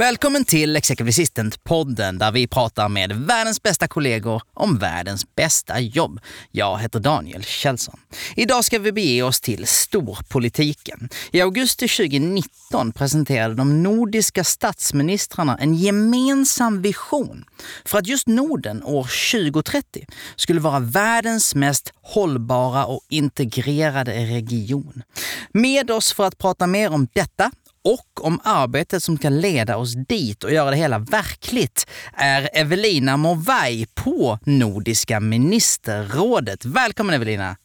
Välkommen till Executive Assistant-podden där vi pratar med världens bästa kollegor om världens bästa jobb. Jag heter Daniel Kjellson. Idag ska vi bege oss till storpolitiken. I augusti 2019 presenterade de nordiska statsministrarna en gemensam vision för att just Norden år 2030 skulle vara världens mest hållbara och integrerade region. Med oss för att prata mer om detta och om arbetet som ska leda oss dit och göra det hela verkligt är Evelina Morvaj på Nordiska ministerrådet. Välkommen Evelina!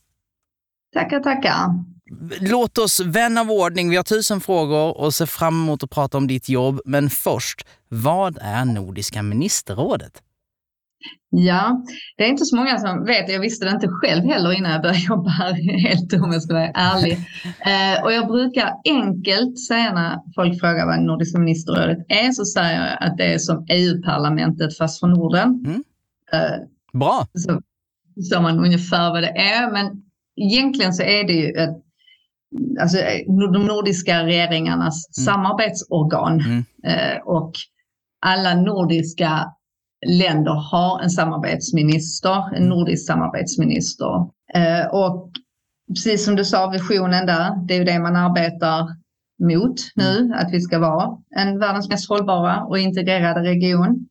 Tackar, tackar. Låt oss vän av ordning, vi har tusen frågor och ser fram emot att prata om ditt jobb. Men först, vad är Nordiska ministerrådet? Ja, det är inte så många som vet. Jag visste det inte själv heller innan jag började jobba här, helt om jag ska vara ärlig. Eh, och jag brukar enkelt säga när folk frågar vad Nordiska ministerrådet är, så säger jag att det är som EU-parlamentet fast för Norden. Mm. Eh, Bra! Så förstår man ungefär vad det är. Men egentligen så är det ju ett, alltså, de nordiska regeringarnas mm. samarbetsorgan. Mm. Eh, och alla nordiska länder har en samarbetsminister, en mm. nordisk samarbetsminister. Eh, och precis som du sa, visionen där, det är ju det man arbetar mot nu, mm. att vi ska vara en världens mest hållbara och integrerade region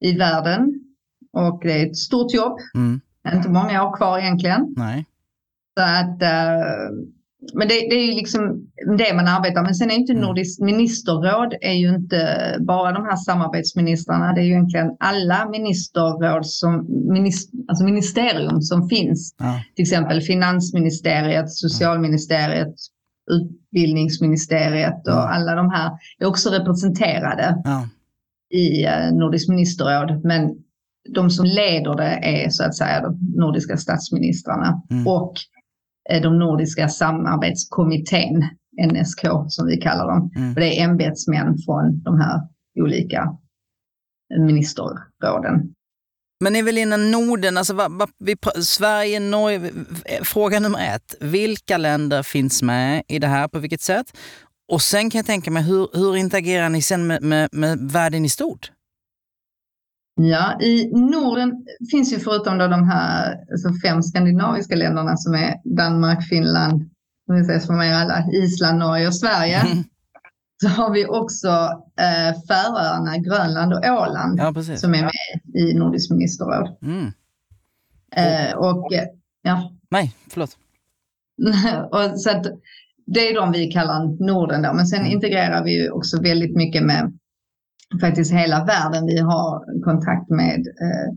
i världen. Och det är ett stort jobb, mm. inte många år kvar egentligen. Nej. Så att uh, men det, det, är ju liksom det man arbetar med. Sen är inte mm. Nordiskt ministerråd är ju inte bara de här samarbetsministrarna. Det är ju egentligen alla ministerråd som alltså ministerium som finns. Ja. Till exempel finansministeriet, socialministeriet, utbildningsministeriet och alla de här är också representerade ja. i eh, Nordiskt ministerråd. Men de som leder det är så att säga de nordiska statsministrarna. Mm. Och de nordiska samarbetskommittén, NSK som vi kallar dem. Mm. det är ämbetsmän från de här olika ministerråden. Men Evelina, Norden, alltså vad, vad, vi, Sverige, Norge, fråga nummer ett. Vilka länder finns med i det här, på vilket sätt? Och sen kan jag tänka mig, hur, hur interagerar ni sen med, med, med världen i stort? Ja, i Norden finns ju förutom då de här alltså fem skandinaviska länderna som är Danmark, Finland, om ses för mig alla, Island, Norge och Sverige. Mm. Så har vi också eh, Färöarna, Grönland och Åland ja, som är med i Nordiskt ministerråd. Mm. Eh, och, ja. Nej, förlåt. och, så att, det är de vi kallar Norden då, men sen mm. integrerar vi också väldigt mycket med faktiskt hela världen. Vi har kontakt med eh,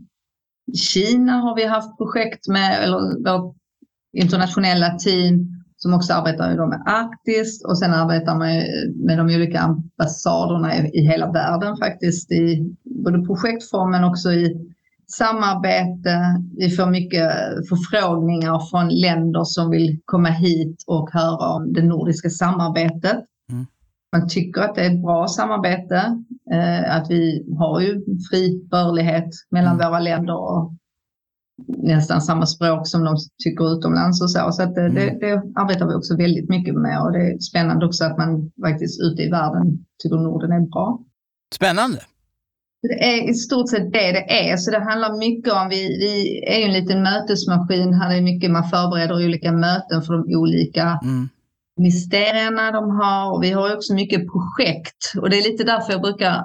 Kina har vi haft projekt med, eller vårt internationella team som också arbetar med Arktis och sen arbetar man med de olika ambassaderna i, i hela världen faktiskt i både projektform men också i samarbete. Vi får mycket förfrågningar från länder som vill komma hit och höra om det nordiska samarbetet. Man tycker att det är ett bra samarbete. Eh, att vi har ju fri rörlighet mellan mm. våra länder och nästan samma språk som de tycker utomlands och så. Så att det, mm. det, det, arbetar vi också väldigt mycket med och det är spännande också att man faktiskt ute i världen tycker Norden är bra. Spännande! Det är i stort sett det det är. Så det handlar mycket om, vi, vi är ju en liten mötesmaskin här. Det är mycket man förbereder olika möten för de olika mm ministerierna de har och vi har också mycket projekt och det är lite därför jag brukar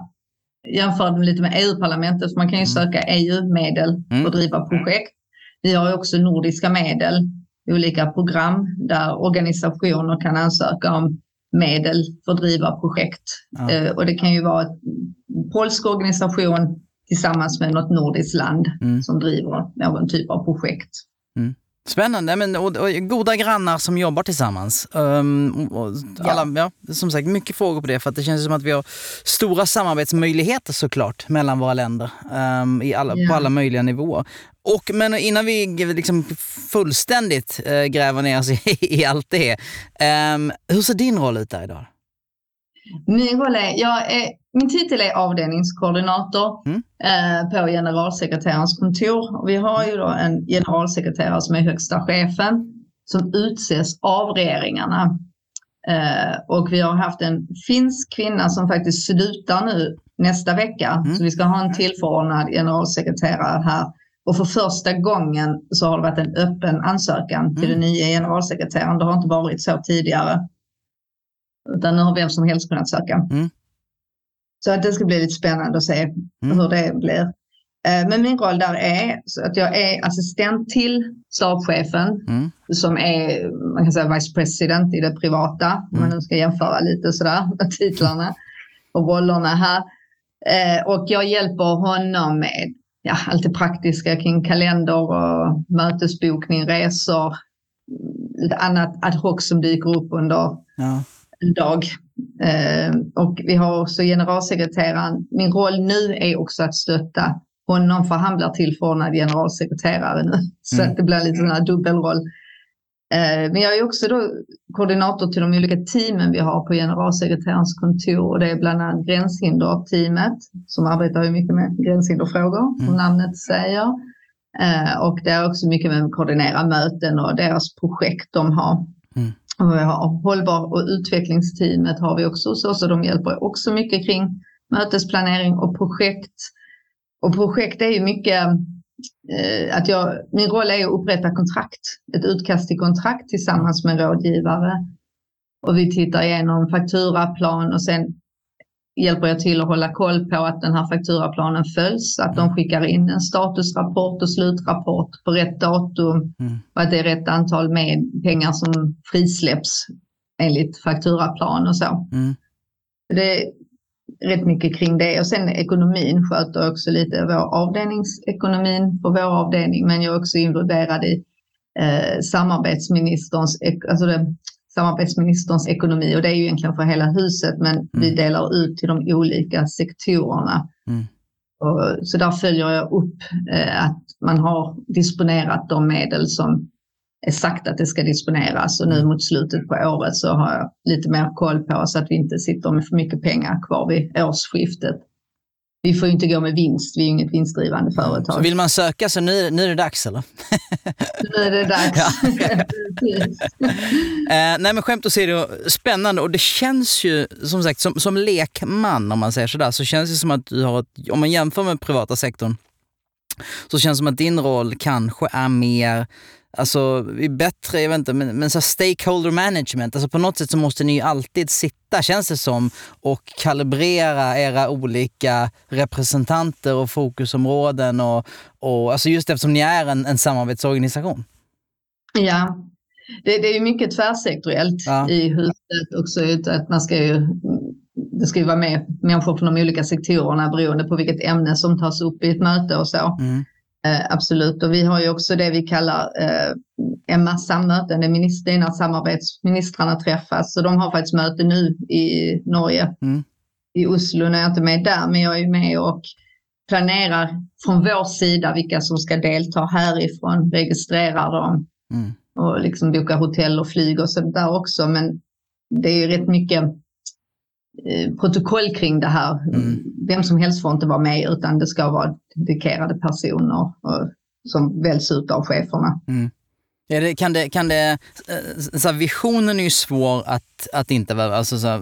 jämföra dem lite med EU-parlamentet. Man kan ju mm. söka EU-medel mm. för att driva projekt. Vi har också nordiska medel, olika program där organisationer kan ansöka om medel för att driva projekt. Ja. Eh, och det kan ju vara en polsk organisation tillsammans med något nordiskt land mm. som driver någon typ av projekt. Mm. Spännande, men, och, och, goda grannar som jobbar tillsammans. Um, och alla, ja. ja. som sagt, mycket frågor på det för att det känns som att vi har stora samarbetsmöjligheter såklart mellan våra länder um, i alla, ja. på alla möjliga nivåer. Och, men innan vi liksom fullständigt uh, gräver ner oss i, i allt det, um, hur ser din roll ut där idag? Min roll är, jag är, min titel är avdelningskoordinator mm. eh, på generalsekreterarens kontor. Vi har ju då en generalsekreterare som är högsta chefen som utses av regeringarna. Eh, och vi har haft en finsk kvinna som faktiskt slutar nu nästa vecka. Mm. Så vi ska ha en tillförordnad generalsekreterare här. Och för första gången så har det varit en öppen ansökan mm. till den nya generalsekreteraren. Det har inte varit så tidigare. Utan nu har vem som helst kunnat söka. Mm. Så att det ska bli lite spännande att se mm. hur det blir. Eh, men min roll där är att jag är assistent till stabschefen mm. som är man kan säga vice president i det privata. Mm. Om man nu ska jämföra lite sådär med titlarna och rollerna här. Eh, och jag hjälper honom med ja, allt det praktiska kring kalender och mötesbokning, resor, lite annat ad hoc som dyker upp under ja en dag. Eh, och vi har också generalsekreteraren. Min roll nu är också att stötta honom för han blir tillförordnad generalsekreterare nu. Så mm. det blir lite sån här dubbelroll. Eh, men jag är också då koordinator till de olika teamen vi har på generalsekreterarens kontor och det är bland annat gränshinderteamet som arbetar mycket med gränshinderfrågor, som mm. namnet säger. Eh, och det är också mycket med att koordinera möten och deras projekt de har. Mm. Och vi har hållbar och utvecklingsteamet har vi också hos oss och de hjälper också mycket kring mötesplanering och projekt. Och projekt är ju mycket eh, att jag, min roll är att upprätta kontrakt, ett utkast till kontrakt tillsammans med rådgivare. Och vi tittar igenom fakturaplan och sen hjälper jag till att hålla koll på att den här fakturaplanen följs, att de skickar in en statusrapport och slutrapport på rätt datum mm. och att det är rätt antal med pengar som frisläpps enligt fakturaplan och så. Mm. Det är rätt mycket kring det och sen ekonomin sköter också lite vår avdelningsekonomin på vår avdelning men jag är också involverad i eh, samarbetsministerns, alltså det, samarbetsministerns ekonomi och det är ju egentligen för hela huset men mm. vi delar ut till de olika sektorerna. Mm. Och, så där följer jag upp eh, att man har disponerat de medel som är sagt att det ska disponeras och nu mm. mot slutet på året så har jag lite mer koll på så att vi inte sitter med för mycket pengar kvar vid årsskiftet vi får ju inte gå med vinst, vi är ju inget vinstdrivande företag. Så vill man söka så nu, nu är det dags eller? nu är det dags. eh, nej men skämt åsido, spännande och det känns ju som sagt som, som lekman om man säger sådär, så känns det som att du har ett, om man jämför med privata sektorn, så känns det som att din roll kanske är mer alltså, bättre, jag vet inte, men, men så stakeholder management, alltså på något sätt så måste ni alltid sitta, känns det som, och kalibrera era olika representanter och fokusområden och, och alltså just eftersom ni är en, en samarbetsorganisation. Ja, det, det är mycket tvärsektoriellt ja. i huset också, att man ska ju det ska ju vara med människor från de olika sektorerna beroende på vilket ämne som tas upp i ett möte och så. Mm. Eh, absolut, och vi har ju också det vi kallar eh, en massa möten, det är när samarbetsministrarna träffas. Så de har faktiskt möte nu i Norge, mm. i Oslo. Nu är jag inte med där, men jag är med och planerar från vår sida vilka som ska delta härifrån, registrerar dem mm. och liksom bokar hotell och flyg och sånt där också. Men det är ju rätt mycket Eh, protokoll kring det här. Mm. Vem som helst får inte vara med utan det ska vara dedikerade personer och, som väljs ut av cheferna. Mm. Ja, det, kan det, kan det, eh, så visionen är ju svår att, att inte vara, alltså så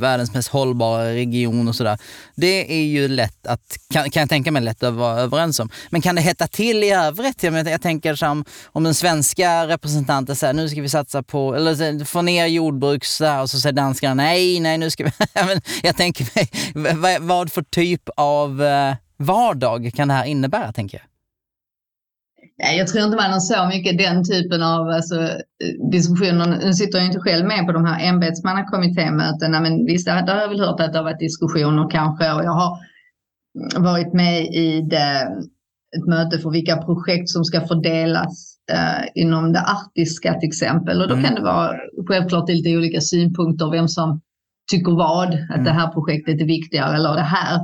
världens mest hållbara region och sådär. Det är ju lätt att, kan, kan jag tänka mig, lätt att vara överens om. Men kan det hetta till i övrigt? Jag, jag tänker som om den svenska representanten säger nu ska vi satsa på, eller få ner jordbruk och så säger danskarna nej, nej nu ska vi, jag tänker mig, vad, vad för typ av eh, vardag kan det här innebära tänker jag? Jag tror inte man har så mycket den typen av alltså, diskussioner. Nu sitter jag inte själv med på de här ämbetsmannakommittémötena, men visst, där har jag väl hört att det har varit diskussioner kanske och jag har varit med i det, ett möte för vilka projekt som ska fördelas eh, inom det arktiska till exempel. Och då Mm. kan det vara självklart lite olika synpunkter vem som tycker vad, att Mm. det här projektet är viktigare eller det här.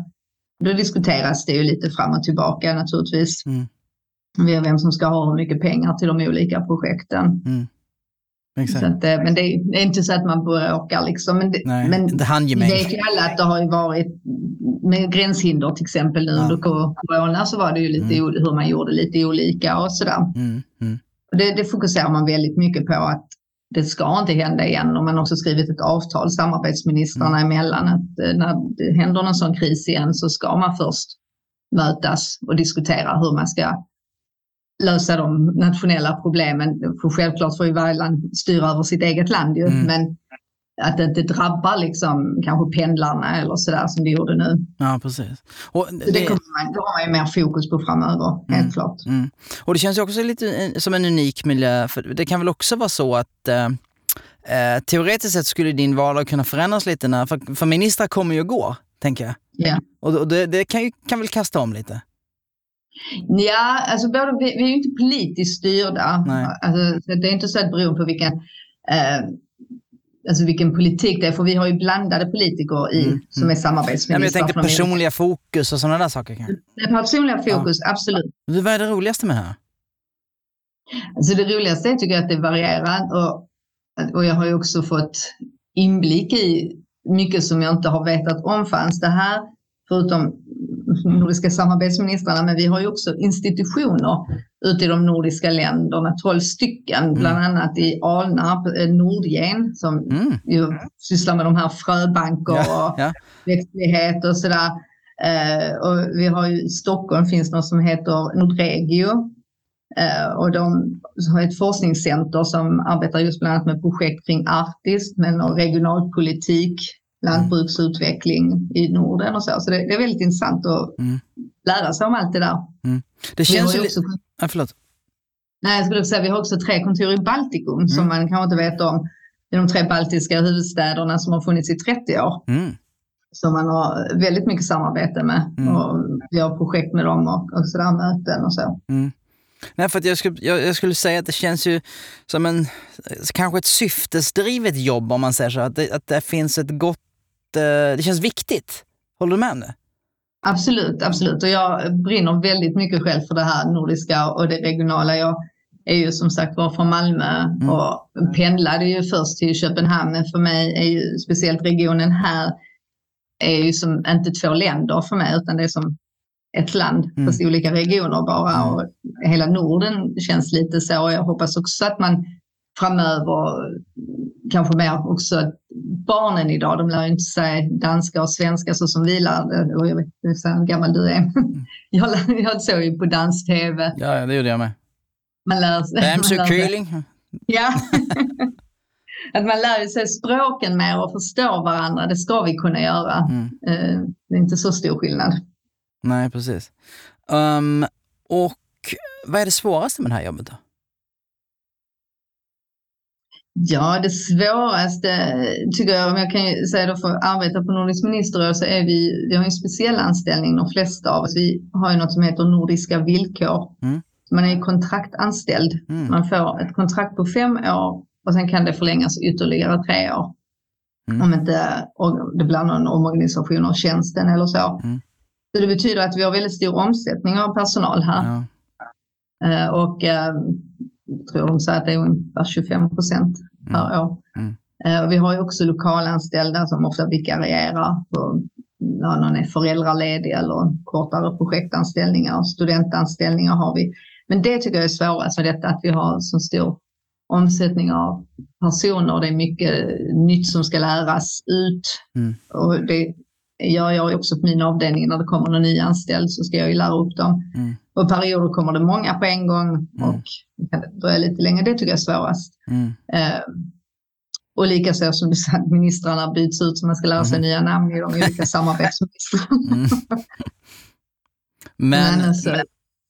Då diskuteras det ju lite fram och tillbaka naturligtvis. Mm. Vem som ska ha hur mycket pengar till de olika projekten. Mm. Att, eh, men det är, det inte så att man bråkar liksom. Men, det, Nej, men handgemäng. vet ju alla att det har ju varit med gränshinder till exempel nu Ja. under corona så var det ju lite Mm. hur man gjorde lite olika och sådär. Mm. Mm. Det, det fokuserar man väldigt mycket på att det ska inte hända igen och man har också skrivit ett avtal samarbetsministrarna Mm. emellan att eh, när det händer någon sån kris igen så ska man först mötas och diskutera hur man ska lösa de nationella problemen. För självklart får ju varje land styra över sitt eget land ju, Mm. men att det inte drabbar liksom kanske pendlarna eller sådär som det gjorde nu. Ja, precis. Och det, det, kommer man, det har man ju mer fokus på framöver, helt klart. mm. och det känns ju också lite eh, som en unik miljö, för det kan väl också vara så att eh, eh, teoretiskt sett skulle din vardag kunna förändras lite, när, för, för ministrar kommer ju och går, tänker jag. Ja. Och, och det, det kan ju kan väl kasta om lite? Ja, alltså både, vi, vi är ju inte politiskt styrda. Nej. Alltså, så det är inte så att beroende på vilken, eh, alltså vilken politik det är, för vi har ju blandade politiker i, Mm, som är samarbetsministrar. men jag tänker personliga fokus och sådana där saker. Det personliga fokus, absolut. Du, Vad är det roligaste med det här? Alltså det roligaste är, tycker jag att det varierar och, och jag har ju också fått inblick i mycket som jag inte har vetat om fanns det här, förutom nordiska samarbetsministrarna, men vi har ju också institutioner ute i de nordiska länderna, 12 stycken, bland annat i Alnarp, eh, Nordgen, som Mm. ju sysslar med de här fröbanker Ja, och ja. växtlighet och sådär. Eh, och vi har ju i Stockholm finns något som heter Nordregio. Eh, och de har ett forskningscenter som arbetar just bland annat med projekt kring Arktis, men och regionalpolitik, lantbruksutveckling i Norden och så. Så det, det är väldigt intressant att Mm. lära sig om allt det där. Det Vi har känns ju också. Ja, förlåt. nej, jag skulle säga vi har också tre kontor i Baltikum som man kanske inte vet om. Det är de tre baltiska huvudstäderna som har funnits i 30 år. Mm. som man har väldigt mycket samarbete med. Mm. Och vi har projekt med dem och, och sådär, möten och så. Nej, för jag, skulle, jag, jag skulle säga att det känns ju som en, kanske ett syftesdrivet jobb om man säger så. Att det, att det finns ett gott, det känns viktigt. Håller du med det? Absolut, absolut. Och jag brinner väldigt mycket själv för det här nordiska och det regionala. Jag är ju som sagt var från Malmö och pendlade ju först till Köpenhamn. Men för mig är ju speciellt regionen här är ju som inte två länder för mig utan det är som ett land Mm. fast olika regioner bara. Mm. Och hela Norden känns lite så. Jag hoppas också att man framöver kanske mer också att barnen idag, de lär inte säga danska och svenska så som vi lärde. Och jag vet inte hur gammal du är. Jag, lär, jag såg ju på dans-tv. Ja, det gjorde jag med. Man lär sig. Sig- kyling? Ja. att man lär sig språken mer och förstår varandra. Det ska vi kunna göra. Mm. Eh, Det är inte så stor skillnad. Nej, precis. Um, och vad är det svåraste med det här jobbet då? Ja, det svåraste tycker jag, om jag kan säga då för att arbeta på Nordisk ministerråd så är vi, vi har en speciell anställning de flesta av oss. Vi har ju något som heter nordiska villkor. Mm. Man är kontraktanställd. Mm. Man får ett kontrakt på fem år och sen kan det förlängas ytterligare tre år. Mm. Om inte det blir någon omorganisation av tjänsten eller så. Mm. Så det betyder att vi har väldigt stor omsättning av personal här. Ja. Eh, och eh, tror de säger att det är ungefär 25 procent per år. Mm. Eh, och vi har ju också lokalanställda som ofta vikarierar. När någon är föräldraledig eller kortare projektanställningar. Studentanställningar har vi. Men det tycker jag är svårast med detta att vi har så stor omsättning av personer. Det är mycket nytt som ska läras ut. Mm. Och det gör jag också på min avdelning. När det kommer någon ny anställd så ska jag ju lära upp dem. Mm. Och perioder kommer det många på en gång Mm. och det kan dröja lite längre. Det tycker jag är svårast. Mm. Eh, och likaså som du sa, ministrarna byts ut så man ska lära sig Mm. nya namn i de olika samarbetsministrarna. Mm. Men, Men alltså-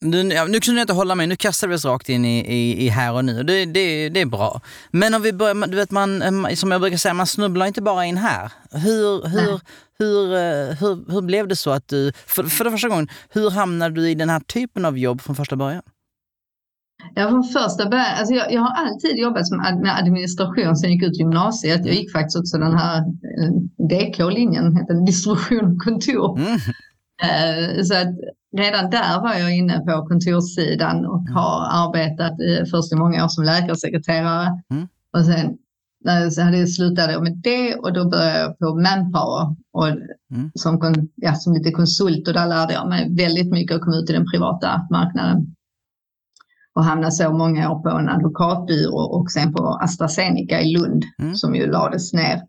nu, nu kunde jag inte hålla mig, nu kastar vi oss rakt in i, i, i här och nu. Det, det, det är bra. Men om vi börjar, du vet man, eh, som jag brukar säga, man snubblar inte bara in här. Hur, hur, Nej. Hur, eh, hur, hur blev det så att du, för, för det första gången, hur hamnade du i den här typen av jobb från första början? Ja, från första början. Alltså jag, jag har alltid jobbat med administration sen jag gick ut gymnasiet. Jag gick faktiskt också den här eh, DK-linjen, heter distribution och kontor. Mm. Uh, så att redan där var jag inne på kontorssidan och mm. har arbetat i, först i många år som läkarsekreterare. Mm. Och sen så hade jag slutat med det och då började jag på Manpower och mm. som, ja, som lite konsult och där lärde jag mig väldigt mycket och kom ut i den privata marknaden och hamnade så många år på en advokatbyrå och sen på AstraZeneca i Lund mm. som ju lades ner.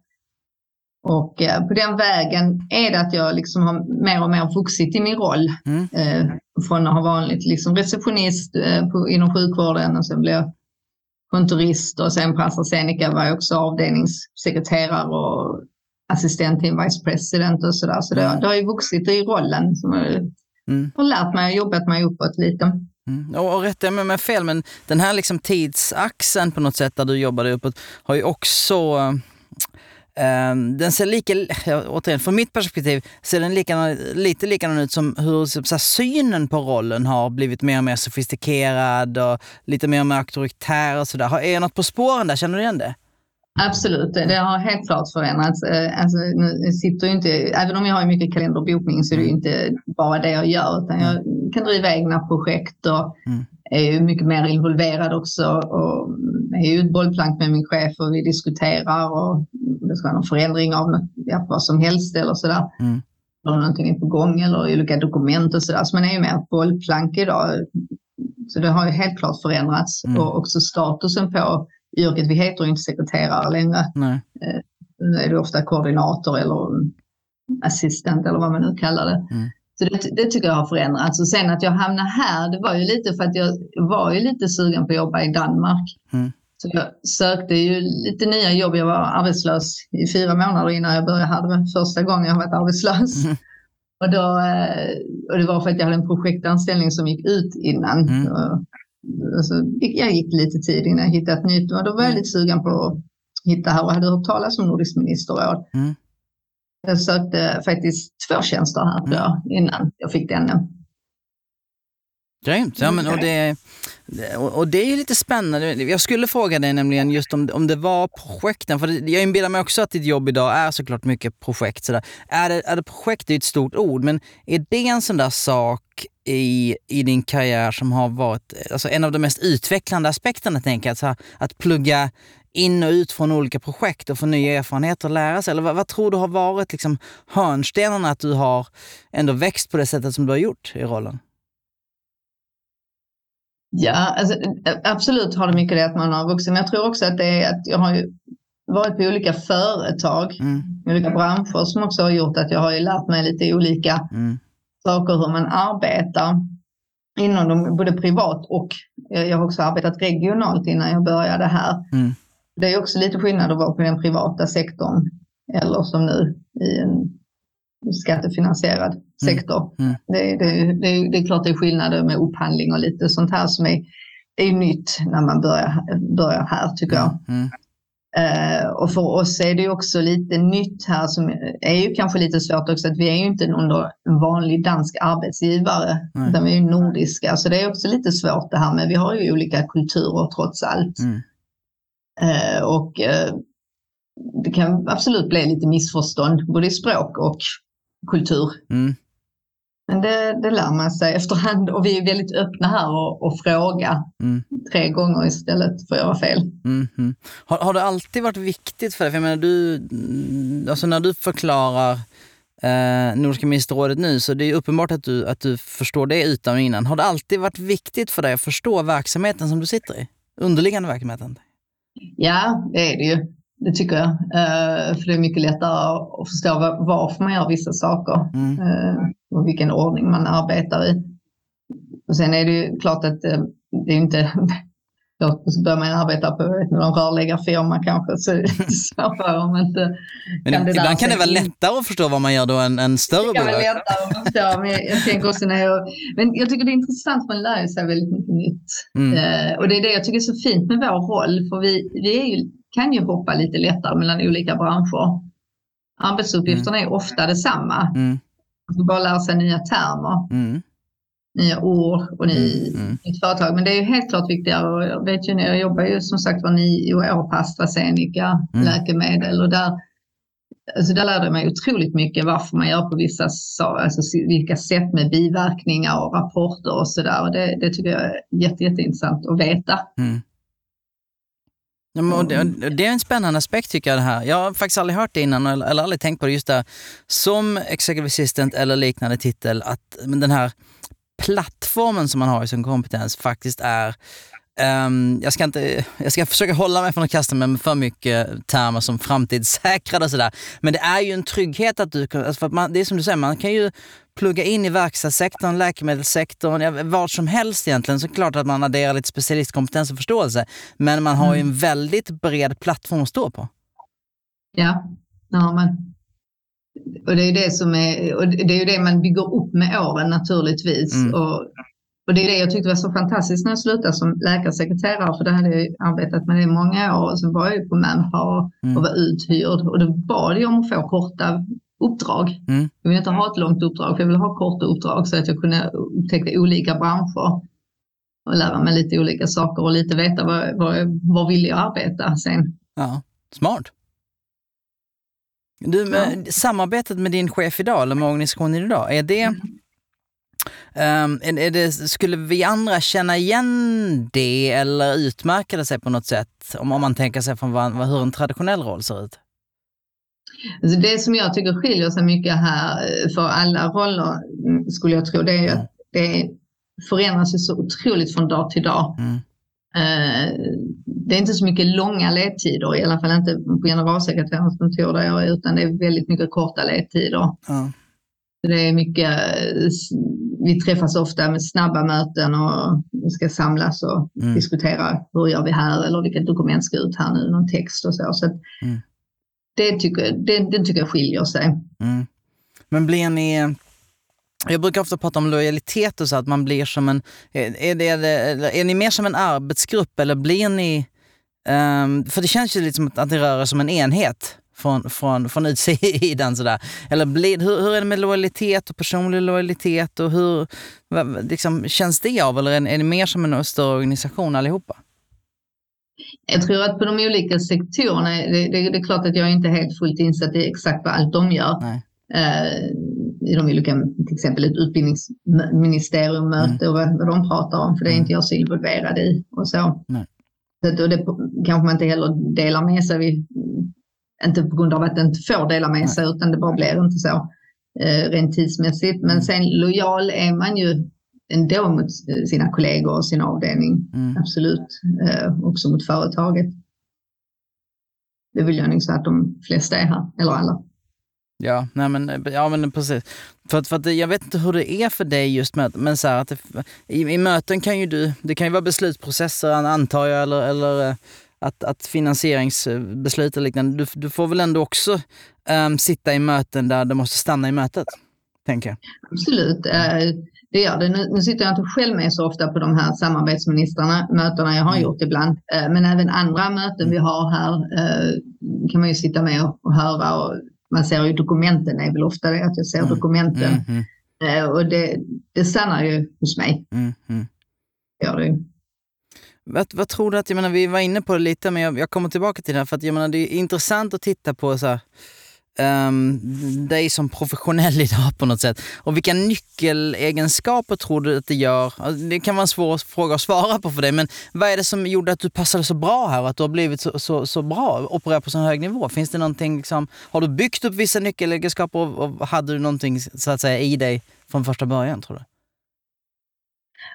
Och eh, på den vägen är det att jag liksom har mer och mer vuxit i min roll. Mm. Eh, från att ha varit liksom receptionist eh, på, inom sjukvården och sen blev jag kontorist och sen på AstraZeneca var jag också avdelningssekreterare och assistent till en vice president och sådär. Så det, mm. det har ju vuxit i rollen. Som jag mm. har lärt mig och jobbat mig uppåt lite. Mm. Och, och rätta mig om jag fel, men den här liksom tidsaxeln på något sätt där du jobbade uppåt har ju också den ser lika, återigen från mitt perspektiv, ser den lika, lite likadan ut som hur så här, synen på rollen har blivit mer och mer sofistikerad och lite mer och mer auktoritär och sådär. Är jag något på spåren där? Känner du igen det? Absolut, det har helt klart förändrats. Eh, alltså, nu sitter inte, även om jag har mycket kalenderbokning så är det inte bara det jag gör utan jag kan driva egna projekt och mm. Är ju mycket mer involverad också och är ju ett bollplank med min chef och vi diskuterar och det ska vara någon förändring av något, ja, vad som helst eller sådär. Mm. Eller någonting är på gång eller olika dokument och sådär. Så man är ju mer ett bollplank idag. Så det har ju helt klart förändrats mm. och också statusen på yrket. Vi heter ju inte sekreterare längre. Nej. Eh, nu är det ofta koordinator eller assistent eller vad man nu kallar det. Mm. Så det, det, tycker jag har förändrats. Och sen att jag hamnade här, det var ju lite för att jag var ju lite sugen på att jobba i Danmark. Mm. Så jag sökte ju lite nya jobb. Jag var arbetslös i fyra månader innan jag började här. Det var första gången jag varit arbetslös. Mm. Och, då, eh, och det var för att jag hade en projektanställning som gick ut innan. Mm. Så jag gick lite tid innan jag hittade ett nytt och då var jag mm. lite sugen på att hitta här och hade hört talas om Nordisk ministerråd. Mm. Jag sökte faktiskt två tjänster här tror jag, innan jag fick denna. Grymt. Ja, men, och, det, och det är lite spännande. Jag skulle fråga dig nämligen just om, om det var projekten, för jag inbillar mig också att ditt jobb idag är såklart mycket projekt. Sådär. Är, det, är det projekt, det är ett stort ord, men är det en sån där sak i, i din karriär som har varit alltså en av de mest utvecklande aspekterna, tänker jag, att, att plugga in och ut från olika projekt och få nya erfarenheter och lära sig? Eller vad, vad tror du har varit liksom hörnstenarna att du har ändå växt på det sättet som du har gjort i rollen? Ja, alltså, absolut har det mycket det att man har vuxit. Men jag tror också att det är att jag har varit på olika företag, mm. olika branscher som också har gjort att jag har lärt mig lite olika mm. saker hur man arbetar inom dem, både privat och jag har också arbetat regionalt innan jag började här. Mm. Det är också lite skillnad att vara på den privata sektorn eller som nu i en skattefinansierad mm. sektor. Mm. Det, det, det, det, är klart det är skillnader med upphandling och lite sånt här som är, är nytt när man börjar, börjar här tycker jag. Mm. Uh, och för oss är det också lite nytt här som är ju kanske lite svårt också att vi är ju inte en vanlig dansk arbetsgivare Nej. utan vi är ju nordiska så det är också lite svårt det här med vi har ju olika kulturer trots allt. Mm. Uh, och uh, det kan absolut bli lite missförstånd både i språk och kultur. Mm. Men det, det lär man sig efterhand och vi är väldigt öppna här och, och fråga mm. tre gånger istället för att göra fel. Mm, mm. Har, har, det alltid varit viktigt för dig? För jag menar, du, alltså när du förklarar eh, Nordiska ministerrådet nu så det är uppenbart att du, att du förstår det utan och innan. Har det alltid varit viktigt för dig att förstå verksamheten som du sitter i? Underliggande verksamheten? Ja, det är det ju. Det tycker jag. Uh, för det är mycket lättare att förstå varför man gör vissa saker mm. uh, och vilken ordning man arbetar i. Och sen är det ju klart att uh, det är inte så börjar man arbeta på någon rörläggarfirma kanske så svårare om inte Men kan ibland kan det vara lättare att förstå vad man gör då än, än större bolag. Det kan vara lättare att förstå, men jag, tänker också när jag, men jag tycker det är intressant, man lär sig väldigt mycket nytt. Mm. Uh, och det är det jag tycker är så fint med vår roll, för vi, vi ju kan ju hoppa lite lättare mellan olika branscher. Arbetsuppgifterna mm. är ofta detsamma. Mm. Man får bara lära sig nya termer. Mm. Nya ord och ny, mm. mm. nytt företag. Men det är ju helt klart viktigare och jag vet ju jag jobbar ju som sagt var nio år på AstraZeneca mm. läkemedel och där, alltså där lärde jag mig otroligt mycket varför man gör på vissa alltså vilka sätt med biverkningar och rapporter och sådär. Det, det tycker jag är jätte, jätteintressant att veta. Mm. Ja, det, det, är en spännande aspekt tycker jag det här. Jag har faktiskt aldrig hört det innan eller, eller aldrig tänkt på det just där. Som executive assistant eller liknande titel, att den här plattformen som man har i sin kompetens faktiskt är Um, jag, ska inte, jag ska försöka hålla mig från att kasta mig med för mycket termer som framtidssäkrad och sådär. Men det är ju en trygghet att du kan, alltså man, det är som du säger, man kan ju plugga in i verkstadssektorn, läkemedelssektorn, vad som helst egentligen. Så klart att man adderar lite specialistkompetens och förståelse. Men man har mm. ju en väldigt bred plattform att stå på. Ja, ja men och det är det som är, och det är ju det man bygger upp med åren naturligtvis. Mm. Och, och det är det jag tyckte var så fantastiskt när jag slutade som läkarsekreterare, för det hade jag arbetat med det i många år. Och sen var jag på Manpower mm. och var uthyrd och då bad jag om att få korta uppdrag. Mm. Jag vill inte ha ett långt uppdrag, för jag vill ha korta uppdrag så att jag kunde upptäcka olika branscher och lära mig lite olika saker och lite veta var, var, var vill jag arbeta sen. Ja, smart. Du, med, ja. Samarbetet med din chef idag, eller med organisationen idag, är det, um, är det, skulle vi andra känna igen det eller utmärka det sig på något sätt? Om, om man tänker sig från vad, hur en traditionell roll ser ut? Alltså det som jag tycker skiljer sig mycket här eh, för alla roller, mm, skulle jag tro, det är att det förändras så otroligt från dag till dag. Mm. Eh, det är inte så mycket långa ledtider, i alla fall inte på generalsekreterarens kontor där jag är, utan det är väldigt mycket korta ledtider. Mm. Det är mycket, vi träffas ofta med snabba möten och ska samlas och mm. diskutera hur gör vi här eller vilket dokument ska ut här nu, någon text och så. så mm. det, tycker, det, det tycker jag skiljer sig. Mm. Men blir ni jag brukar ofta prata om lojalitet och så, att man blir som en... Är, det, är, det, är ni mer som en arbetsgrupp eller blir ni... Um, för det känns ju lite som att ni rör er som en enhet från, från, från utsidan sådär. Eller blir, hur, hur är det med lojalitet och personlig lojalitet och hur liksom, känns det av? Eller är, är ni mer som en större organisation allihopa? Jag tror att på de olika sektorerna, det, det, det är klart att jag inte är helt fullt insatt i exakt vad allt de gör. Nej. Uh, i de olika, till exempel ett utbildningsministerium möte mm. och vad, vad de pratar om, för det är inte jag så involverad i och så. Nej. så och det kanske man inte heller delar med sig, vid, inte på grund av att det inte får dela med sig, utan det bara blir inte så eh, rent tidsmässigt. Men mm. sen lojal är man ju ändå mot sina kollegor och sin avdelning, mm. absolut, eh, också mot företaget. Det vill jag nog säga att de flesta är här, eller alla. Ja, nej men, ja, men precis. För att, för att jag vet inte hur det är för dig just med men så att det, i, i, möten kan ju du, det kan ju vara beslutsprocesser antar jag, eller, eller eh, att, att finansieringsbeslut och liknande. Du, du får väl ändå också um, sitta i möten där det måste stanna i mötet, tänker jag. Absolut. Det gör det. Nu, nu, sitter jag inte själv med så ofta på de här samarbetsministrarna, mötena jag har mm. gjort ibland. Men även andra möten vi har här kan man ju sitta med och, och höra och man ser ju dokumenten är väl ofta det, att jag ser mm. dokumenten. Mm, mm. Eh, och det, det stannar ju hos mig. Mm, mm. Gör det vad, vad, tror du att, jag menar vi var inne på det lite, men jag, jag kommer tillbaka till det här, för att jag menar det är intressant att titta på så här, um, dig som professionell idag på något sätt. Och vilka nyckelegenskaper tror du att det gör? Alltså, det kan vara en svår fråga att svara på för dig, men vad är det som gjorde att du passade så bra här och att du har blivit så, så, så bra, Opererat på så hög nivå? Finns det någonting, liksom, har du byggt upp vissa nyckelegenskaper och, och hade du någonting så att säga i dig från första början tror du?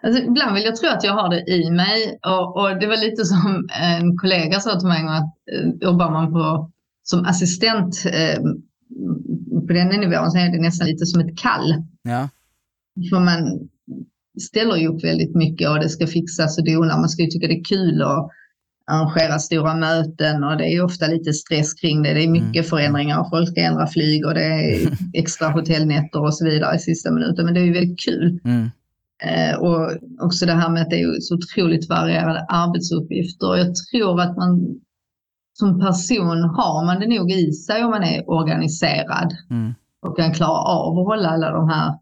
Alltså, ibland vill jag tro att jag har det i mig och, och det var lite som en kollega sa till mig en gång, att eh, jobbar man på som assistent eh, på den nivån så är det nästan lite som ett kall. Ja. För man ställer ju upp väldigt mycket och det ska fixas och donas. Man ska ju tycka det är kul att arrangera stora möten och det är ofta lite stress kring det. Det är mycket mm. förändringar och folk ska ändra flyg och det är extra hotellnätter och så vidare i sista minuten. Men det är ju väldigt kul. Mm. Eh, och också det här med att det är så otroligt varierade arbetsuppgifter. Jag tror att man som person har man det nog i sig om man är organiserad mm. och kan klara av att hålla alla de här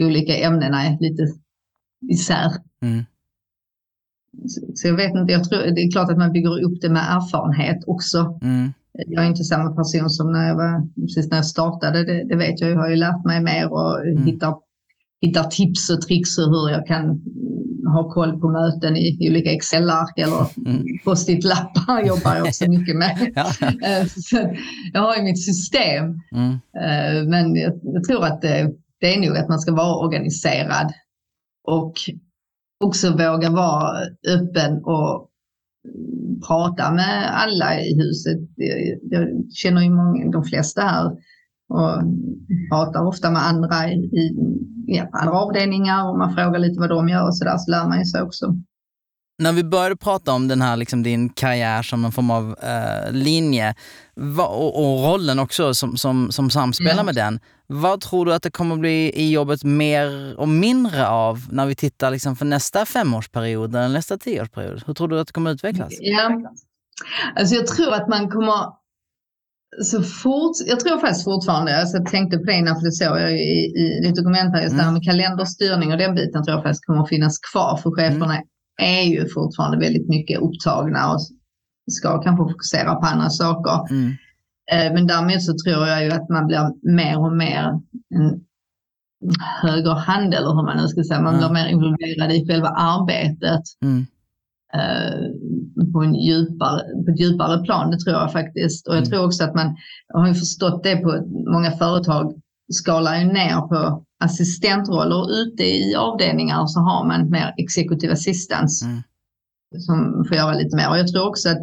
olika ämnena lite isär. Mm. Så, så jag vet inte, jag tror, det är klart att man bygger upp det med erfarenhet också. Mm. Jag är inte samma person som när jag var, precis när jag startade, det, det vet jag. Jag har ju lärt mig mer och Mm. hittar, hittar tips och tricks och hur jag kan ha koll på möten i, olika Excel-ark eller Mm. post-it-lappar jobbar jag också mycket med. Ja. Eh, jag har ju mitt system, Mm. eh, men jag, jag tror att det, det är nog att man ska vara organiserad och också våga vara öppen och prata med alla i huset. Jag, jag känner ju många, de flesta här och pratar ofta med andra i, i ja, andra avdelningar och man frågar lite vad de gör och så där så lär man ju sig också. När vi började prata om den här, liksom, din karriär som en form av eh, linje va, och, och rollen också som, som, som samspelar Ja. med den. Vad tror du att det kommer bli i jobbet mer och mindre av när vi tittar liksom, för nästa femårsperiod eller nästa tioårsperiod? Hur tror du att det kommer utvecklas? Ja, alltså jag tror att man kommer så fort, jag tror faktiskt fortfarande, alltså jag tänkte på det innan för det såg jag i, i ditt dokument här, just det här med kalenderstyrning och den biten tror jag faktiskt kommer att finnas kvar för cheferna är ju fortfarande väldigt mycket upptagna och ska kanske fokusera på andra saker. Mm. Eh, Men därmed så tror jag ju att man blir mer och mer en högerhand eller hur man nu ska säga. Man blir mer involverad i själva arbetet Mm. På, en djupare, på ett djupare plan. Det tror jag faktiskt. Och jag Mm. tror också att man har förstått det på många företag skalar ju ner på assistentroller ute i avdelningar så har man mer executive assistance Mm. som får göra lite mer. Och jag tror också att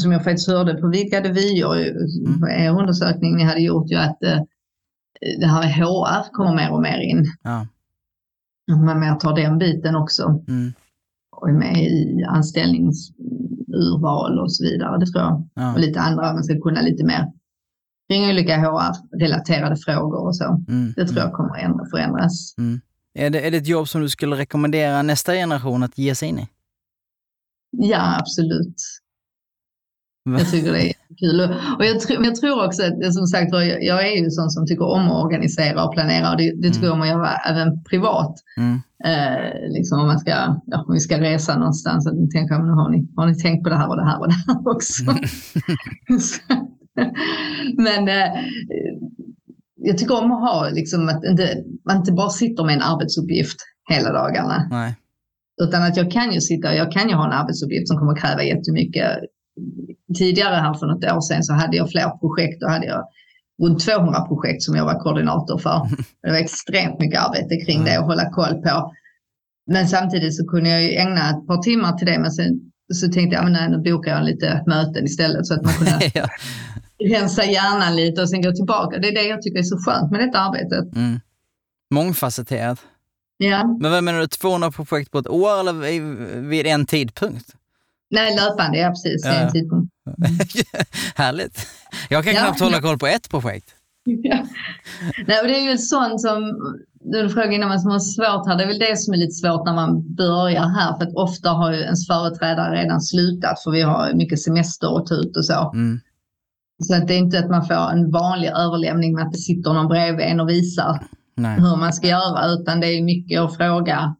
som jag faktiskt hörde på vidgade vyer, Mm. på er undersökning ni hade gjort ju att eh, det här HR kommer mer och mer in. Ja. Att man mer tar den biten också Mm. Och är med i anställningsurval och så vidare. Det tror jag. Ja. Och lite andra, man ska kunna lite mer kring olika HR-relaterade frågor och så. Mm. Det tror jag kommer att ändra, förändras. Mm. Är, det, är det ett jobb som du skulle rekommendera nästa generation att ge sig in i? Ja, absolut. Jag tycker det är kul. Och- jag, tror- jag tror också att, som sagt jag jag är ju sån som tycker om att organisera och planera och det, det tror jag man gör även privat. Mm. Eh, liksom om, man ska, ja, om vi ska resa någonstans, så tänker jag, men har, ni, har ni tänkt på det här och det här och det här också? Så- men eh, jag tycker om att ha, liksom, att inte, man inte bara sitter med en arbetsuppgift hela dagarna. Nej. Utan att jag kan ju sitta, jag kan ju ha en arbetsuppgift som kommer kräva jättemycket. Tidigare här för något år sedan så hade jag fler projekt. Då hade jag runt 200 projekt som jag var koordinator för. Det var extremt mycket arbete kring det och hålla koll på. Men samtidigt så kunde jag ju ägna ett par timmar till det. Men sen så tänkte jag, men nej, nu bokar jag lite möten istället så att man kunde ja. rensa hjärnan lite och sen gå tillbaka. Det är det jag tycker är så skönt med detta arbetet. mm. Mångfacetterat. Ja, Men vad menar du, 200 projekt på ett år eller vid en tidpunkt? nej löpande, ja precis. Ja. En tidpunkt. Härligt. Jag kan Ja. knappt hålla koll på ett projekt. Ja. Nej, och det är ju sånt som du frågade innan vad som var svårt här. Det är väl det som är lite svårt när man börjar här. För att ofta har ju ens företrädare redan slutat för vi har mycket semester att ta ut och så. Mm. Så att det är inte att man får en vanlig överlämning med att det sitter någon bredvid en och visar Nej. hur man ska göra. Utan det är mycket att fråga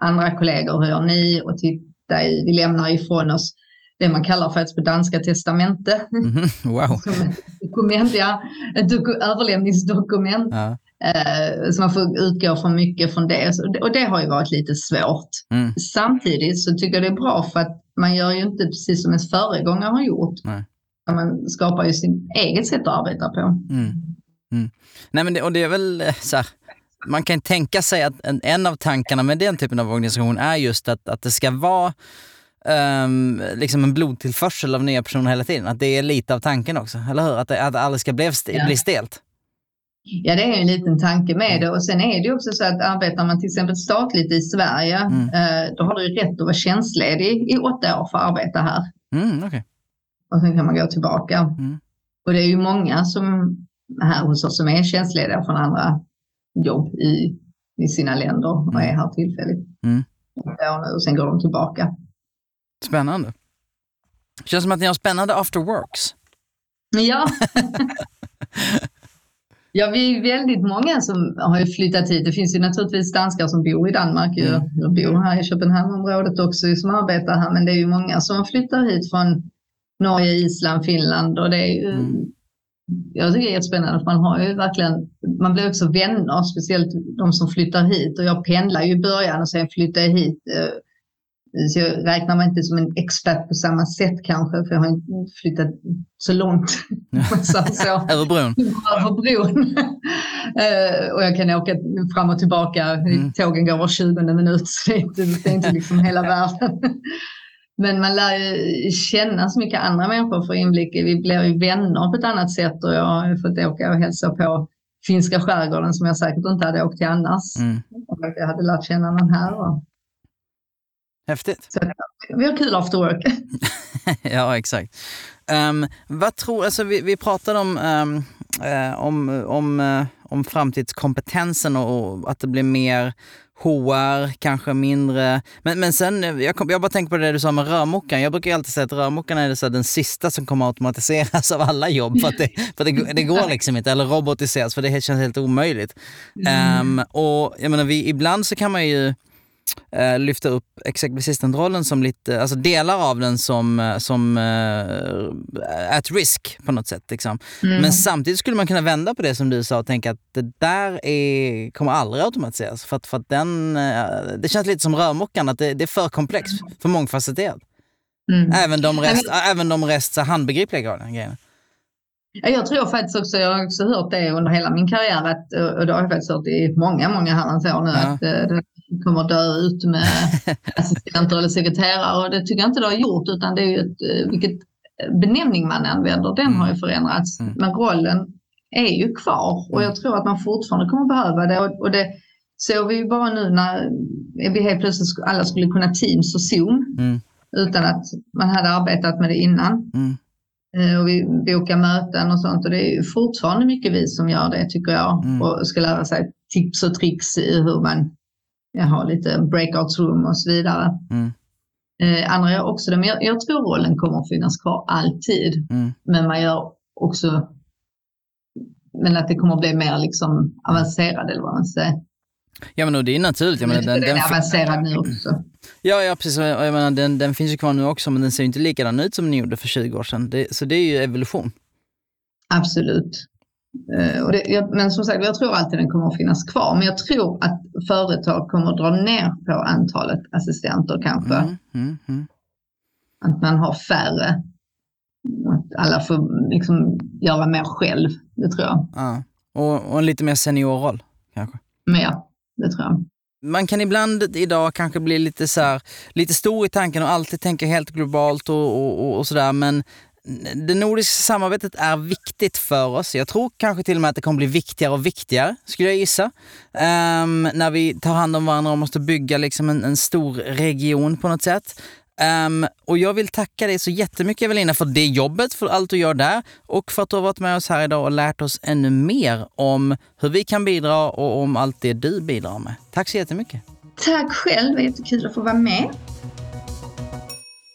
andra kollegor. Hur gör ni? Och titta i, vi lämnar ifrån oss det man kallar faktiskt på danska testamente. Mhm. Wow. Ett dokument, ja. Ett doku- överlämningsdokument. Ja. Eh, så man får utgå från mycket från det. Och det har ju varit lite svårt. Mm. Samtidigt så tycker jag det är bra för att man gör ju inte precis som ens föregångare har gjort. Nej. Man skapar ju sin eget sätt att arbeta på. Mm. Mm. Nej, men det, och det är väl eh, så här, man kan tänka sig att en, en av tankarna med den typen av organisation är just att, att det ska vara ehm, liksom en blodtillförsel av nya personer hela tiden. Att det är lite av tanken också, eller hur? Att det, att det aldrig ska bli, st- Ja. bli stelt. Ja, det är en liten tanke med det. Och sen är det också så att arbetar man till exempel statligt i Sverige, Mm. eh, då har du rätt att vara tjänstledig i åtta år för att arbeta här. Mm, okej. Och sen kan man gå tillbaka. Mm. Och det är ju många som här hos oss som är tjänstlediga från andra jobb i, i sina länder och är här tillfälligt. Mm. Och sen går de tillbaka. Spännande. Känns som att ni har spännande after works. Ja, Ja, vi är väldigt många som har flyttat hit. Det finns ju naturligtvis danskar som bor i Danmark, mm. jag bor här i Köpenhamnsområdet också som arbetar här, men det är ju många som flyttar hit från Norge, Island, Finland och det är ju mm. Jag tycker det är jättespännande för man har ju verkligen, man blir också vänner, speciellt de som flyttar hit och jag pendlar ju i början och sen flyttar jag hit eh, så jag räknar mig inte som en expert på samma sätt kanske, för jag har inte flyttat så långt. Över bron? Över bron. uh, och jag kan åka fram och tillbaka. Mm. Tågen går var 20 minut, så det är inte, det är inte liksom hela världen. Men man lär ju känna så mycket andra människor för inblick. Vi blir ju vänner på ett annat sätt och jag har fått åka och hälsa på finska skärgården som jag säkert inte hade åkt till annars. Mm. Om jag hade lärt känna någon här. Och Häftigt. Så, vi har kul after work. ja, exakt. Um, vad tror, alltså vi, vi pratade om, um, om, om, uh, om framtidskompetensen och att det blir mer HR, kanske mindre. Men, men sen, jag, kom, jag bara tänker på det du sa med rörmokaren. Jag brukar alltid säga att rörmokaren är så den sista som kommer automatiseras av alla jobb. För, det, för det, det går liksom inte. Eller robotiseras, för det känns helt omöjligt. Mm. Um, och jag menar, vi, ibland så kan man ju eh, lyfta upp executive som lite, alltså delar av den som, eh, som eh, at risk på något sätt. Liksom. Mm. Men samtidigt skulle man kunna vända på det som du sa och tänka att det där är, kommer aldrig automatiseras. För att, för att den, eh, det känns lite som rörmokaren, att det, det, är för komplext, för mångfacetterat. Mm. Även de rest, men... även de rest handbegripliga grejerna. Jag tror faktiskt också, jag har också hört det under hela min karriär, att, och det har jag faktiskt hört i många, många herrans år nu, ja. att det kommer dö ut med assistenter eller sekreterare och det tycker jag inte det har gjort utan det är ju ett, eh, vilket benämning man använder, den har ju mm. förändrats. Mm. Men rollen är ju kvar och jag mm. tror att man fortfarande kommer behöva det och, och det såg vi ju bara nu när vi helt plötsligt alla skulle kunna Teams och Zoom mm. utan att man hade arbetat med det innan. Mm. Eh, och vi bokar möten och sånt och det är ju fortfarande mycket vi som gör det tycker jag mm. och ska lära sig tips och tricks i hur man jag har lite breakout room och så vidare. Mm. Eh, andra gör också det, men jag, jag, tror rollen kommer att finnas kvar alltid. Mm. Men man gör också, men att det kommer att bli mer liksom avancerad eller vad man säger. Ja men det är naturligt. Jag menar, den, den, är avancerad nu också. Ja, ja precis. Jag menar, den, den finns ju kvar nu också men den ser inte likadan ut som den gjorde för 20 år sedan. Det, så det är ju evolution. Absolut. Uh, det, jag, men som sagt, jag tror alltid den kommer att finnas kvar. Men jag tror att företag kommer att dra ner på antalet assistenter kanske. Mm, mm, mm. Att man har färre. Att alla får liksom göra mer själv, det tror jag. Ja. Och, och en lite mer seniorroll kanske? Mer, det tror jag. Man kan ibland idag kanske bli lite, så här, lite stor i tanken och alltid tänka helt globalt och, och, och sådär. Men det nordiska samarbetet är viktigt för oss. Jag tror kanske till och med att det kommer bli viktigare och viktigare, skulle jag gissa. Um, när vi tar hand om varandra och måste bygga liksom en, en stor region på något sätt. Um, och jag vill tacka dig så jättemycket Evelina för det jobbet, för allt du gör där och för att du har varit med oss här idag och lärt oss ännu mer om hur vi kan bidra och om allt det du bidrar med. Tack så jättemycket. Tack själv, det var jättekul att få vara med.